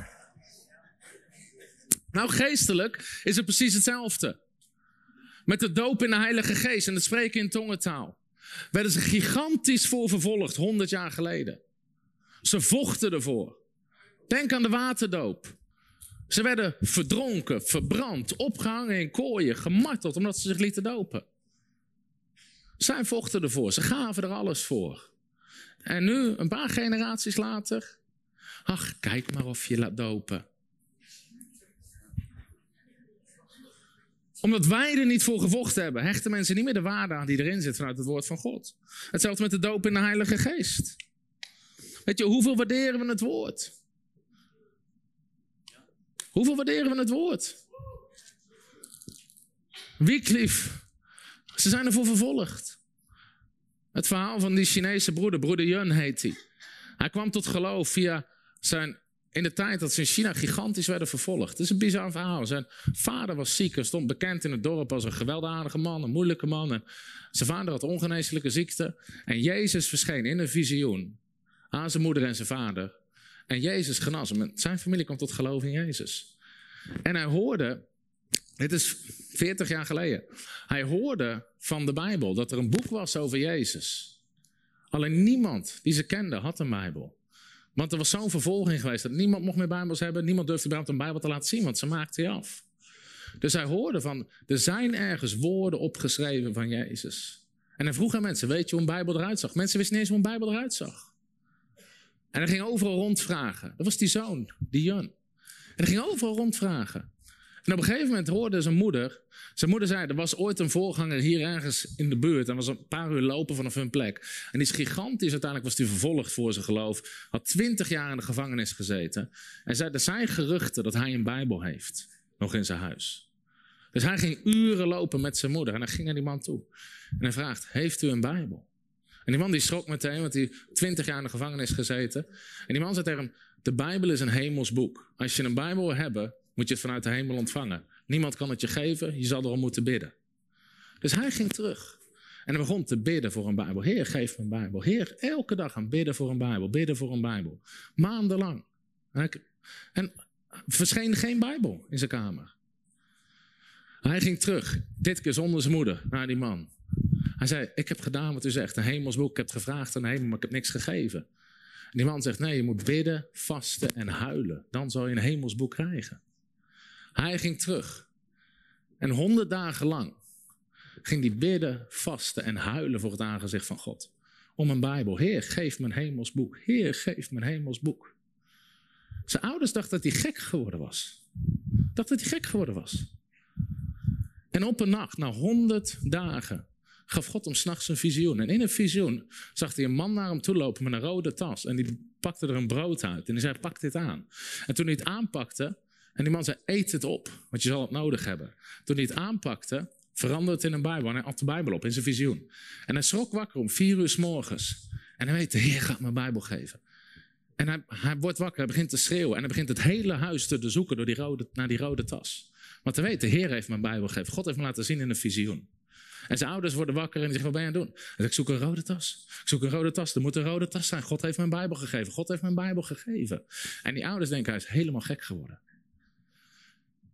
Speaker 1: [laughs] nou, geestelijk is het precies hetzelfde. Met de doop in de Heilige Geest en het spreken in tongentaal. Werden ze gigantisch voor vervolgd, 100 jaar geleden. Ze vochten ervoor. Denk aan de waterdoop. Ze werden verdronken, verbrand, opgehangen in kooien, gemarteld omdat ze zich lieten dopen. Zij vochten ervoor, ze gaven er alles voor. En nu, een paar generaties later, ach, kijk maar of je laat dopen. Omdat wij er niet voor gevochten hebben, hechten mensen niet meer de waarde aan die erin zit vanuit het woord van God. Hetzelfde met de doop in de Heilige Geest. Weet je, hoeveel waarderen we het woord? Hoeveel waarderen we het woord? Wycliffe, ze zijn ervoor vervolgd. Het verhaal van die Chinese broeder, broeder Yun heet hij. Hij kwam tot geloof via zijn in de tijd dat ze in China gigantisch werden vervolgd. Het is een bizar verhaal. Zijn vader was ziek en stond bekend in het dorp als een gewelddadige man, een moeilijke man. En zijn vader had ongeneeslijke ziekte. En Jezus verscheen in een visioen aan zijn moeder en zijn vader. En Jezus genas hem. Zijn familie kwam tot geloof in Jezus. En hij hoorde, dit is 40 jaar geleden, hij hoorde van de Bijbel dat er een boek was over Jezus. Alleen niemand die ze kende had een Bijbel. Want er was zo'n vervolging geweest dat niemand mocht meer Bijbels hebben. Niemand durfde überhaupt een Bijbel te laten zien, want ze maakten je af. Dus hij hoorde van, er zijn ergens woorden opgeschreven van Jezus. En hij vroeg aan mensen, weet je hoe een Bijbel eruit zag? Mensen wisten niet eens hoe een Bijbel eruit zag. En hij ging overal rondvragen. Dat was die zoon, die Jan. En hij ging overal rondvragen. En op een gegeven moment hoorde zijn moeder. Zijn moeder zei: Er was ooit een voorganger hier ergens in de buurt. En was een paar uur lopen vanaf hun plek. En die is gigantisch. Uiteindelijk was hij vervolgd voor zijn geloof. Had twintig jaar in de gevangenis gezeten. En zei: Er zijn geruchten dat hij een Bijbel heeft. Nog in zijn huis. Dus hij ging uren lopen met zijn moeder. En hij ging naar die man toe. En hij vraagt: Heeft u een Bijbel? En die man die schrok meteen, want hij twintig jaar in de gevangenis gezeten. En die man zei tegen hem: De Bijbel is een hemels boek. Als je een Bijbel wil hebben, moet je het vanuit de hemel ontvangen. Niemand kan het je geven, je zal erom moeten bidden. Dus hij ging terug. En hij begon te bidden voor een Bijbel. Heer, geef me een Bijbel. Heer, elke dag aan bidden voor een Bijbel. Bidden voor een Bijbel. Maandenlang. En verscheen geen Bijbel in zijn kamer. Hij ging terug, dit keer zonder zijn moeder, naar die man. Hij zei, ik heb gedaan wat u zegt, een hemelsboek. Ik heb gevraagd aan de hemel, maar ik heb niks gegeven. En die man zegt, nee, je moet bidden, vasten en huilen. Dan zal je een hemelsboek krijgen. Hij ging terug. En honderd dagen lang ging hij bidden, vasten en huilen voor het aangezicht van God. Om een Bijbel. Heer, geef me een hemelsboek. Heer, geef me een hemelsboek. Zijn ouders dachten dat hij gek geworden was. Dachten dat hij gek geworden was. En op een nacht, na honderd dagen, gaf God hem s'nachts een visioen. En in een visioen zag hij een man naar hem toe lopen met een rode tas. En die pakte er een brood uit. En die zei, pak dit aan. En toen hij het aanpakte, en die man zei, eet het op, want je zal het nodig hebben. Toen hij het aanpakte, veranderde het in een Bijbel. En hij at de Bijbel op in zijn visioen. En hij schrok wakker om vier uur s morgens. En hij weet, de Heer gaat me Bijbel geven. En hij, hij wordt wakker, hij begint te schreeuwen. En hij begint het hele huis te zoeken door die rode, naar die rode tas. Want hij weet, de Heer heeft me Bijbel gegeven. God heeft me laten zien in een visioen. En zijn ouders worden wakker en die zeggen, wat ben je aan het doen? Ik zoek een rode tas. Ik zoek een rode tas. Er moet een rode tas zijn. God heeft me Bijbel gegeven. God heeft me Bijbel gegeven. En die ouders denken, hij is helemaal gek geworden.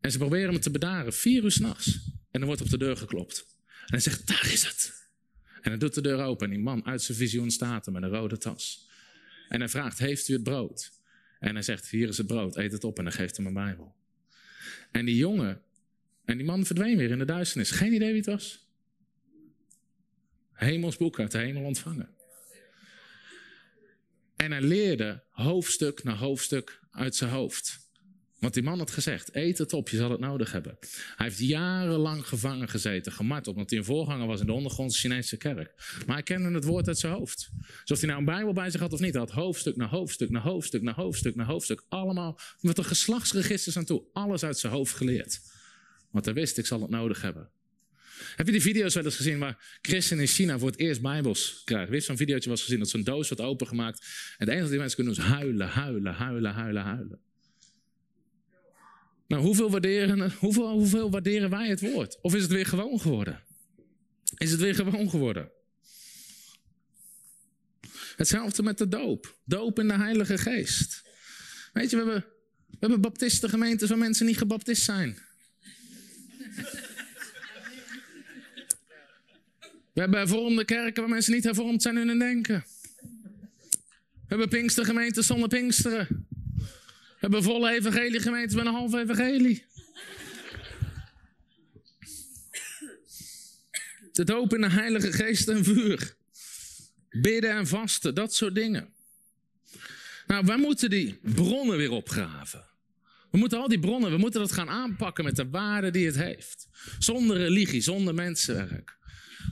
Speaker 1: En ze proberen hem te bedaren, vier uur s'nachts. En er wordt op de deur geklopt. En hij zegt, daar is het. En hij doet de deur open en die man uit zijn visioen staat met een rode tas. En hij vraagt, heeft u het brood? En hij zegt, hier is het brood, eet het op. En hij geeft hem een Bijbel. En die jongen, en die man verdween weer in de duisternis. Geen idee wie het was. hemelsboek uit de hemel ontvangen. En hij leerde hoofdstuk na hoofdstuk uit zijn hoofd. Want die man had gezegd, eet het op, je zal het nodig hebben. Hij heeft jarenlang gevangen gezeten, gemarteld, omdat hij een voorganger was in de ondergrondse Chinese kerk. Maar hij kende het woord uit zijn hoofd. Dus of hij nou een Bijbel bij zich had of niet, hij had hoofdstuk na hoofdstuk na hoofdstuk na hoofdstuk na hoofdstuk. Allemaal met een geslachtsregisters aan toe. Alles uit zijn hoofd geleerd. Want hij wist, ik zal het nodig hebben. Heb je die video's wel eens gezien waar christenen in China voor het eerst bijbels krijgen? Wie heeft zo'n videootje was gezien dat zo'n doos wordt opengemaakt en het enige wat die mensen kunnen doen is huilen, huilen, huilen, huilen, huilen. Nou, hoeveel waarderen, [laughs] hoeveel, waarderen wij het woord? Of is het weer gewoon geworden? Is het weer gewoon geworden? Hetzelfde met de doop. Doop in de Heilige Geest. Weet je, we hebben, we hebben baptistengemeentes waar mensen niet gebaptist zijn. We hebben hervormde kerken waar mensen niet hervormd zijn in hun denken. We hebben pinkstergemeentes zonder pinksteren. We hebben volle evangeliegemeentes met een half evangelie. De doop in de heilige geest en vuur. Bidden en vasten, dat soort dingen. Nou, wij moeten die bronnen weer opgraven. We moeten al die bronnen, we moeten dat gaan aanpakken met de waarde die het heeft. Zonder religie, zonder mensenwerk.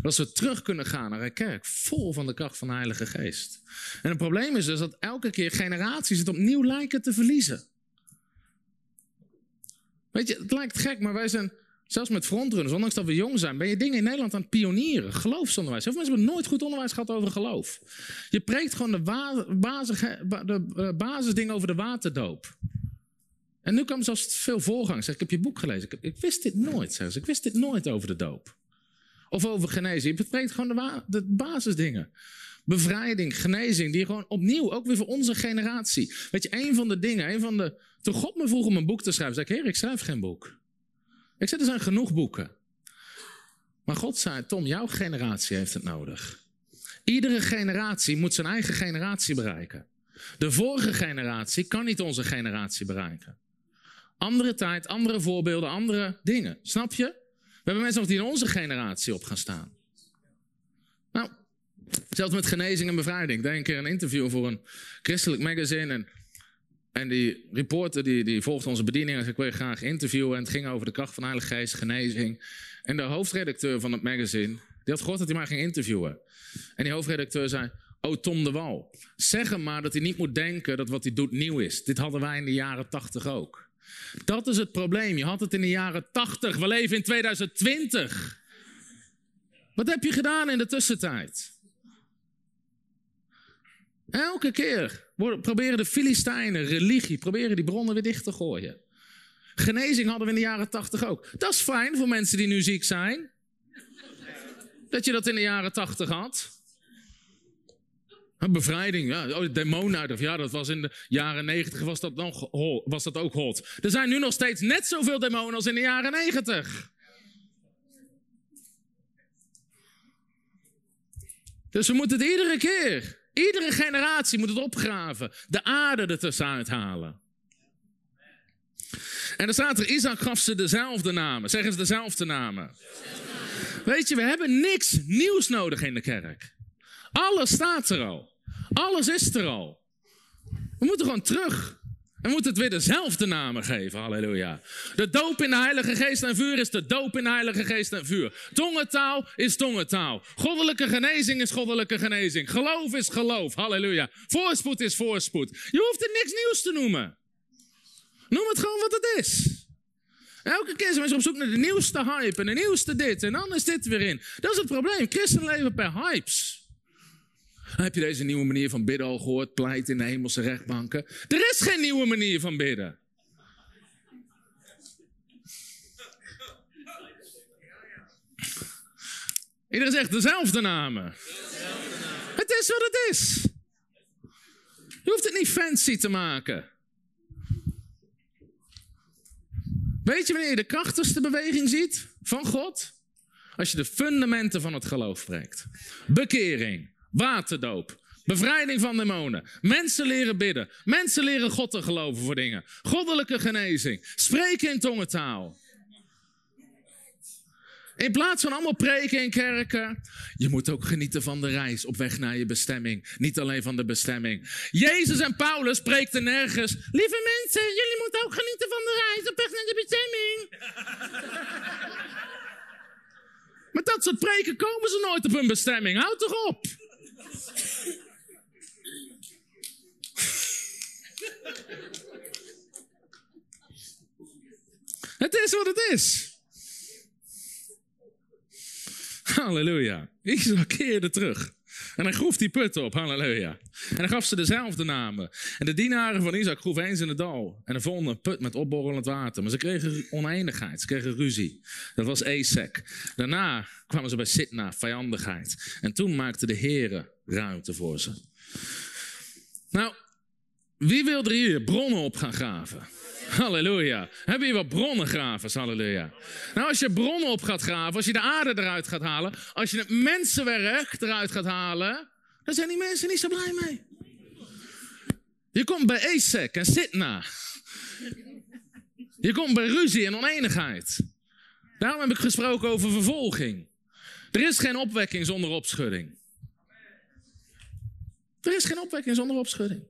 Speaker 1: Dat we terug kunnen gaan naar een kerk vol van de kracht van de Heilige Geest. En het probleem is dus dat elke keer generaties het opnieuw lijken te verliezen. Weet je, het lijkt gek, maar wij zijn, zelfs met frontrunners, ondanks dat we jong zijn, ben je dingen in Nederland aan het pionieren. Geloofsonderwijs. Heel veel mensen hebben nooit goed onderwijs gehad over geloof. Je preekt gewoon de, basis, de eh, basisdingen over de waterdoop. En nu kwam zelfs veel voorgang. Zeg, ik heb je boek gelezen. Ik, wist dit nooit. Zeg. Ik wist dit nooit over de doop. Of over genezing. Je bespreekt gewoon de, basisdingen. Bevrijding, genezing, die gewoon opnieuw, ook weer voor onze generatie. Weet je, een van de dingen, een van de. Toen God me vroeg om een boek te schrijven, zei ik: Heer, ik schrijf geen boek. Ik zei: Er zijn genoeg boeken. Maar God zei: Tom, jouw generatie heeft het nodig. Iedere generatie moet zijn eigen generatie bereiken. De vorige generatie kan niet onze generatie bereiken. Andere tijd, andere voorbeelden, andere dingen. Snap je? We hebben mensen nog die in onze generatie op gaan staan. Nou, zelfs met genezing en bevrijding. Ik deed een keer een interview voor een christelijk magazine. En, en die reporter die, die volgde onze bediening en zei, ik wil je graag interviewen. En het ging over de kracht van Heilige Geest, genezing. En de hoofdredacteur van het magazine, die had gehoord dat hij maar ging interviewen. En die hoofdredacteur zei, oh Tom de Wal, zeg hem maar dat hij niet moet denken dat wat hij doet nieuw is. Dit hadden wij in de jaren tachtig ook. Dat is het probleem. Je had het in de jaren 80. We leven in 2020. Wat heb je gedaan in de tussentijd? Elke keer proberen de Filistijnen, religie, proberen die bronnen weer dicht te gooien. Genezing hadden we in de jaren 80 ook. Dat is fijn voor mensen die nu ziek zijn. Dat je dat in de jaren 80 had. Bevrijding, ja, oh, uit. Ja, dat was in de jaren negentig was dat, was dat ook hot. Er zijn nu nog steeds net zoveel demonen als in de jaren negentig. Dus we moeten het iedere keer, iedere generatie moet het opgraven. De aarde er tussenuit halen. En dan staat er, Isaac gaf ze dezelfde namen. Zeg eens dezelfde namen. Weet je, we hebben niks nieuws nodig in de kerk. Alles staat er al. Alles is er al. We moeten gewoon terug. We moeten het weer dezelfde namen geven. Halleluja. De doop in de Heilige Geest en vuur is de doop in de Heilige Geest en vuur. Tongentaal is tongentaal. Goddelijke genezing is goddelijke genezing. Geloof is geloof. Halleluja. Voorspoed is voorspoed. Je hoeft er niks nieuws te noemen. Noem het gewoon wat het is. Elke keer zijn mensen op zoek naar de nieuwste hype en de nieuwste dit en dan is dit weer in. Dat is het probleem. Christen leven per hypes. [laughs] Heb je deze nieuwe manier van bidden al gehoord? Pleit in de hemelse rechtbanken. Er is geen nieuwe manier van bidden. Iedereen zegt dezelfde namen. Het is wat het is. Je hoeft het niet fancy te maken. Weet je wanneer je de krachtigste beweging ziet van God? Als je de fundamenten van het geloof spreekt. Bekering, Waterdoop. Bevrijding van demonen. Mensen leren bidden. Mensen leren God te geloven voor dingen. Goddelijke genezing. Spreken in tongentaal. In plaats van allemaal preken in kerken, je moet ook genieten van de reis op weg naar je bestemming. Niet alleen van de bestemming. Jezus en Paulus preekten nergens. Lieve mensen, jullie moeten ook genieten van de reis op weg naar de bestemming. [laughs] Met dat soort preken komen ze nooit op hun bestemming. Houd toch op. Het is wat het is. Halleluja. Isaac keerde terug. En hij groef die put op, halleluja. En hij gaf ze dezelfde namen. En de dienaren van Isaac groeven eens in het dal. En er vonden een put met opborrelend water. Maar ze kregen oneindigheid, ze kregen ruzie. Dat was Esek. Daarna kwamen ze bij Sitna, vijandigheid. En toen maakte de Heere ruimte voor ze. Nou, wie wil er hier bronnen op gaan graven? Halleluja. Hebben je wat bronnengravers? Halleluja. Nou, als je bronnen op gaat graven, als je de aarde eruit gaat halen, als je het mensenwerk eruit gaat halen, dan zijn die mensen niet zo blij mee. Je komt bij Esek en Sitna. Je komt bij ruzie en oneenigheid. Daarom heb ik gesproken over vervolging. Er is geen opwekking zonder opschudding. Er is geen opwekking zonder opschudding.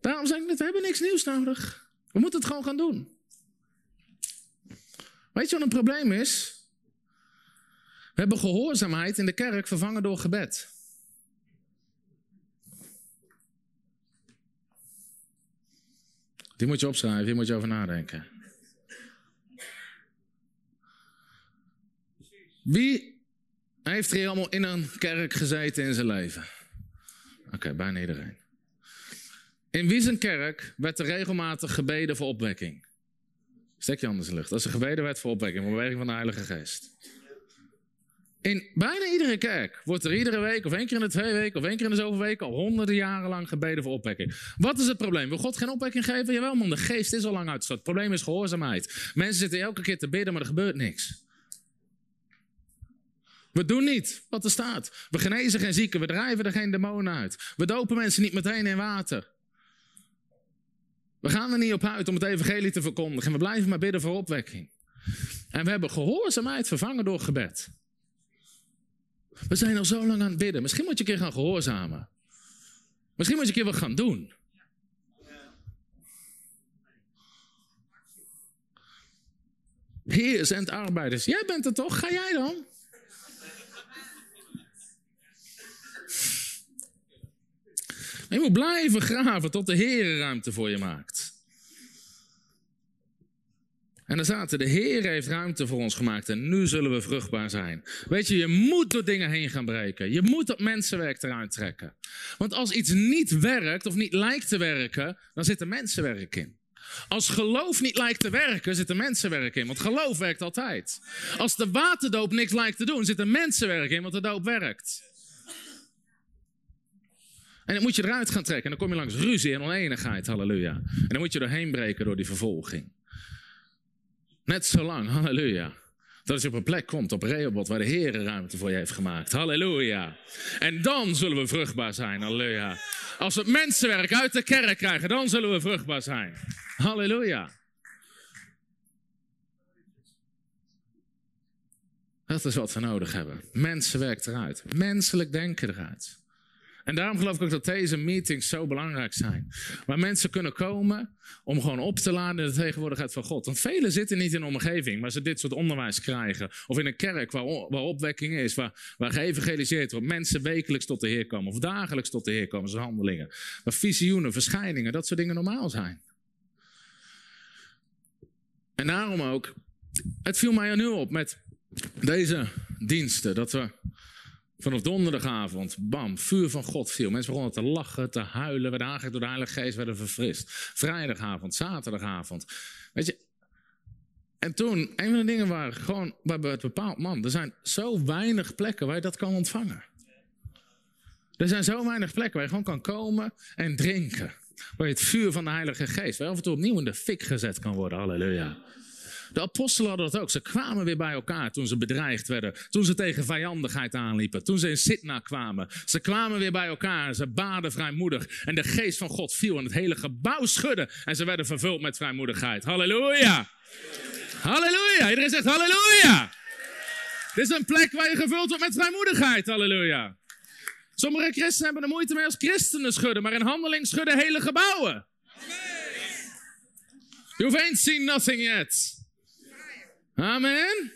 Speaker 1: Daarom zeg ik net, we hebben niks nieuws nodig. We moeten het gewoon gaan doen. Weet je wat een probleem is? We hebben gehoorzaamheid in de kerk vervangen door gebed. Die moet je opschrijven, hier moet je over nadenken. Wie heeft er hier allemaal in een kerk gezeten in zijn leven? Oké, bijna iedereen. In wie zijn kerk werd er regelmatig gebeden voor opwekking? Stek je anders in de lucht. Als er gebeden werd voor opwekking, voor beweging van de Heilige Geest. In bijna iedere kerk wordt er iedere week, of één keer in de twee weken, of één keer in de zoveel weken, al honderden jaren lang gebeden voor opwekking. Wat is het probleem? Wil God geen opwekking geven? Jawel man, de geest is al lang uitgestort. Het probleem is gehoorzaamheid. Mensen zitten elke keer te bidden, maar er gebeurt niks. We doen niet wat er staat. We genezen geen zieken, we drijven er geen demonen uit. We dopen mensen niet meteen in water. We gaan er niet op uit om het evangelie te verkondigen. We blijven maar bidden voor opwekking. En we hebben gehoorzaamheid vervangen door gebed. We zijn al zo lang aan het bidden. Misschien moet je een keer gaan gehoorzamen. Misschien moet je een keer wat gaan doen. Heer zendt arbeiders. Jij bent er toch? Ga jij dan? Je moet blijven graven tot de Heer ruimte voor je maakt. En dan zaten, de Heer heeft ruimte voor ons gemaakt en nu zullen we vruchtbaar zijn. Weet je, je moet door dingen heen gaan breken. Je moet dat mensenwerk eruit trekken. Want als iets niet werkt of niet lijkt te werken, dan zit er mensenwerk in. Als geloof niet lijkt te werken, zit er mensenwerk in. Want geloof werkt altijd. Als de waterdoop niks lijkt te doen, zit er mensenwerk in, want de doop werkt. En dan moet je eruit gaan trekken. En dan kom je langs ruzie en oneenigheid, halleluja. En dan moet je doorheen breken door die vervolging. Net zo lang, halleluja. Dat je op een plek komt, op Rehoboth, waar de Heer ruimte voor je heeft gemaakt. Halleluja. En dan zullen we vruchtbaar zijn, halleluja. Als we het mensenwerk uit de kerk krijgen, dan zullen we vruchtbaar zijn. Halleluja. Dat is wat we nodig hebben. Mensenwerk eruit. Menselijk denken eruit. En daarom geloof ik ook dat deze meetings zo belangrijk zijn. Waar mensen kunnen komen om gewoon op te laden in de tegenwoordigheid van God. Want velen zitten niet in een omgeving waar ze dit soort onderwijs krijgen. Of in een kerk waar, waar opwekking is, waar, waar geëvangeliseerd wordt. Mensen wekelijks tot de Heer komen of dagelijks tot de Heer komen, zijn handelingen. Waar visioenen, verschijningen, dat soort dingen normaal zijn. En daarom ook, het viel mij nu op met deze diensten, dat we Vanaf donderdagavond, bam, vuur van God viel. Mensen begonnen te lachen, te huilen, werden aangekeken door de Heilige Geest, werden verfrist. Vrijdagavond, zaterdagavond. Weet je, en toen, een van de dingen waren gewoon, hebben het bepaald, man, er zijn zo weinig plekken waar je dat kan ontvangen. Er zijn zo weinig plekken waar je gewoon kan komen en drinken. Waar je het vuur van de Heilige Geest, waar je af en toe opnieuw in de fik gezet kan worden, halleluja. De apostelen hadden dat ook. Ze kwamen weer bij elkaar toen ze bedreigd werden. Toen ze tegen vijandigheid aanliepen. Toen ze in Sitna kwamen. Ze kwamen weer bij elkaar. Ze baden vrijmoedig. En de geest van God viel en het hele gebouw schudde. En ze werden vervuld met vrijmoedigheid. Halleluja! Halleluja. Iedereen zegt halleluja. Dit is een plek waar je gevuld wordt met vrijmoedigheid. Halleluja. Sommige christenen hebben er moeite mee als christenen schudden, maar in handeling schudden hele gebouwen. You've ain't seen nothing yet. Amen.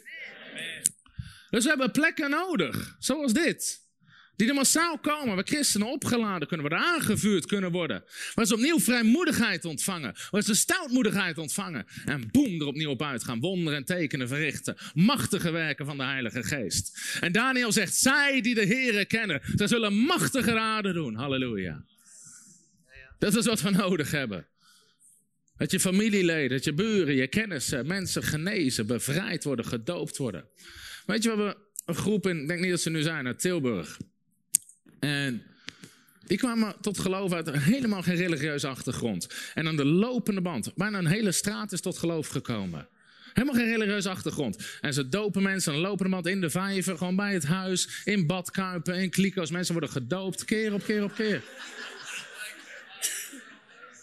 Speaker 1: Dus we hebben plekken nodig, zoals dit. Die er massaal komen, waar christenen opgeladen kunnen worden, aangevuurd kunnen worden. Waar ze opnieuw vrijmoedigheid ontvangen, waar ze stoutmoedigheid ontvangen. En boem, er opnieuw op uitgaan, wonderen en tekenen verrichten. Machtige werken van de Heilige Geest. En Daniel zegt, zij die de Here kennen, zij zullen machtige raden doen. Halleluja. Dat is wat we nodig hebben. Dat je familieleden, dat je buren, je kennissen, mensen genezen, bevrijd worden, gedoopt worden. Weet je, we hebben een groep in, ik denk niet dat ze nu zijn, uit Tilburg. En die kwamen tot geloof uit helemaal geen religieuze achtergrond. En aan de lopende band, bijna een hele straat is tot geloof gekomen. Helemaal geen religieuze achtergrond. En ze dopen mensen de lopende band in de vijver, gewoon bij het huis, in badkuipen, in kliko's. Mensen worden gedoopt, keer op keer op keer.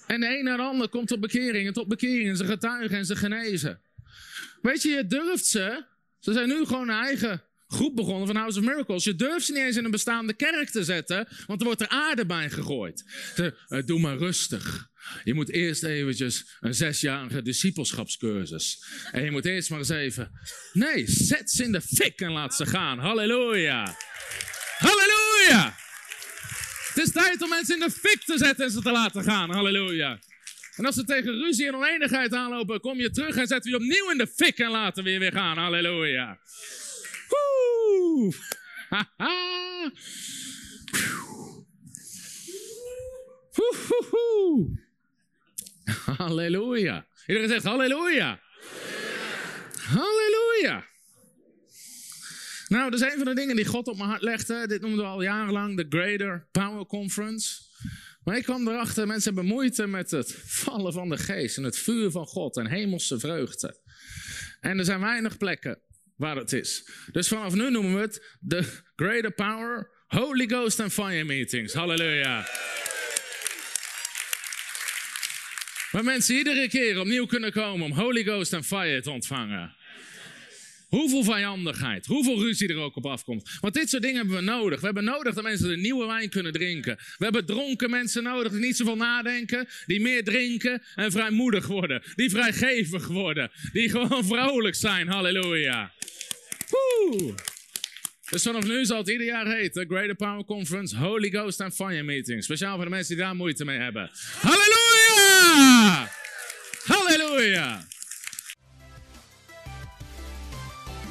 Speaker 1: En de een naar de ander komt tot bekering en tot bekering. En ze getuigen en ze genezen. Weet je, je durft ze. Ze zijn nu gewoon een eigen groep begonnen van House of Miracles. Je durft ze niet eens in een bestaande kerk te zetten, want er wordt er aarde bij gegooid. Eh, doe maar rustig. Je moet eerst eventjes een zesjarige discipelschapscursus. En je moet eerst maar eens even... Nee, zet ze in de fik en laat ze gaan. Halleluja. Halleluja. Het is tijd om mensen in de fik te zetten en ze te laten gaan. Halleluja. En als ze tegen ruzie en oneenigheid aanlopen, kom je terug en we je opnieuw in de fik en laten we je weer gaan. Halleluja. Woe! Halleluja. Iedereen zegt halleluja. Halleluja. Nou, dat is een van de dingen die God op mijn hart legde. Dit noemden we al jarenlang de Greater Power Conference. Maar ik kwam erachter, mensen hebben moeite met het vallen van de geest en het vuur van God en hemelse vreugde. En er zijn weinig plekken waar het is. Dus vanaf nu noemen we het de Greater Power Holy Ghost and Fire Meetings. Halleluja. Waar mensen iedere keer opnieuw kunnen komen om Holy Ghost and Fire te ontvangen. Hoeveel vijandigheid, hoeveel ruzie er ook op afkomt. Want dit soort dingen hebben we nodig. We hebben nodig dat mensen de nieuwe wijn kunnen drinken. We hebben dronken mensen nodig die niet zoveel nadenken, die meer drinken en vrijmoedig worden. Die vrijgevig worden, die gewoon [laughs] vrolijk zijn. Halleluja. Woe. Dus vanaf nu zal het ieder jaar heten Greater Power Conference Holy Ghost and Fire Meeting. Speciaal voor de mensen die daar moeite mee hebben. Halleluja! Halleluja!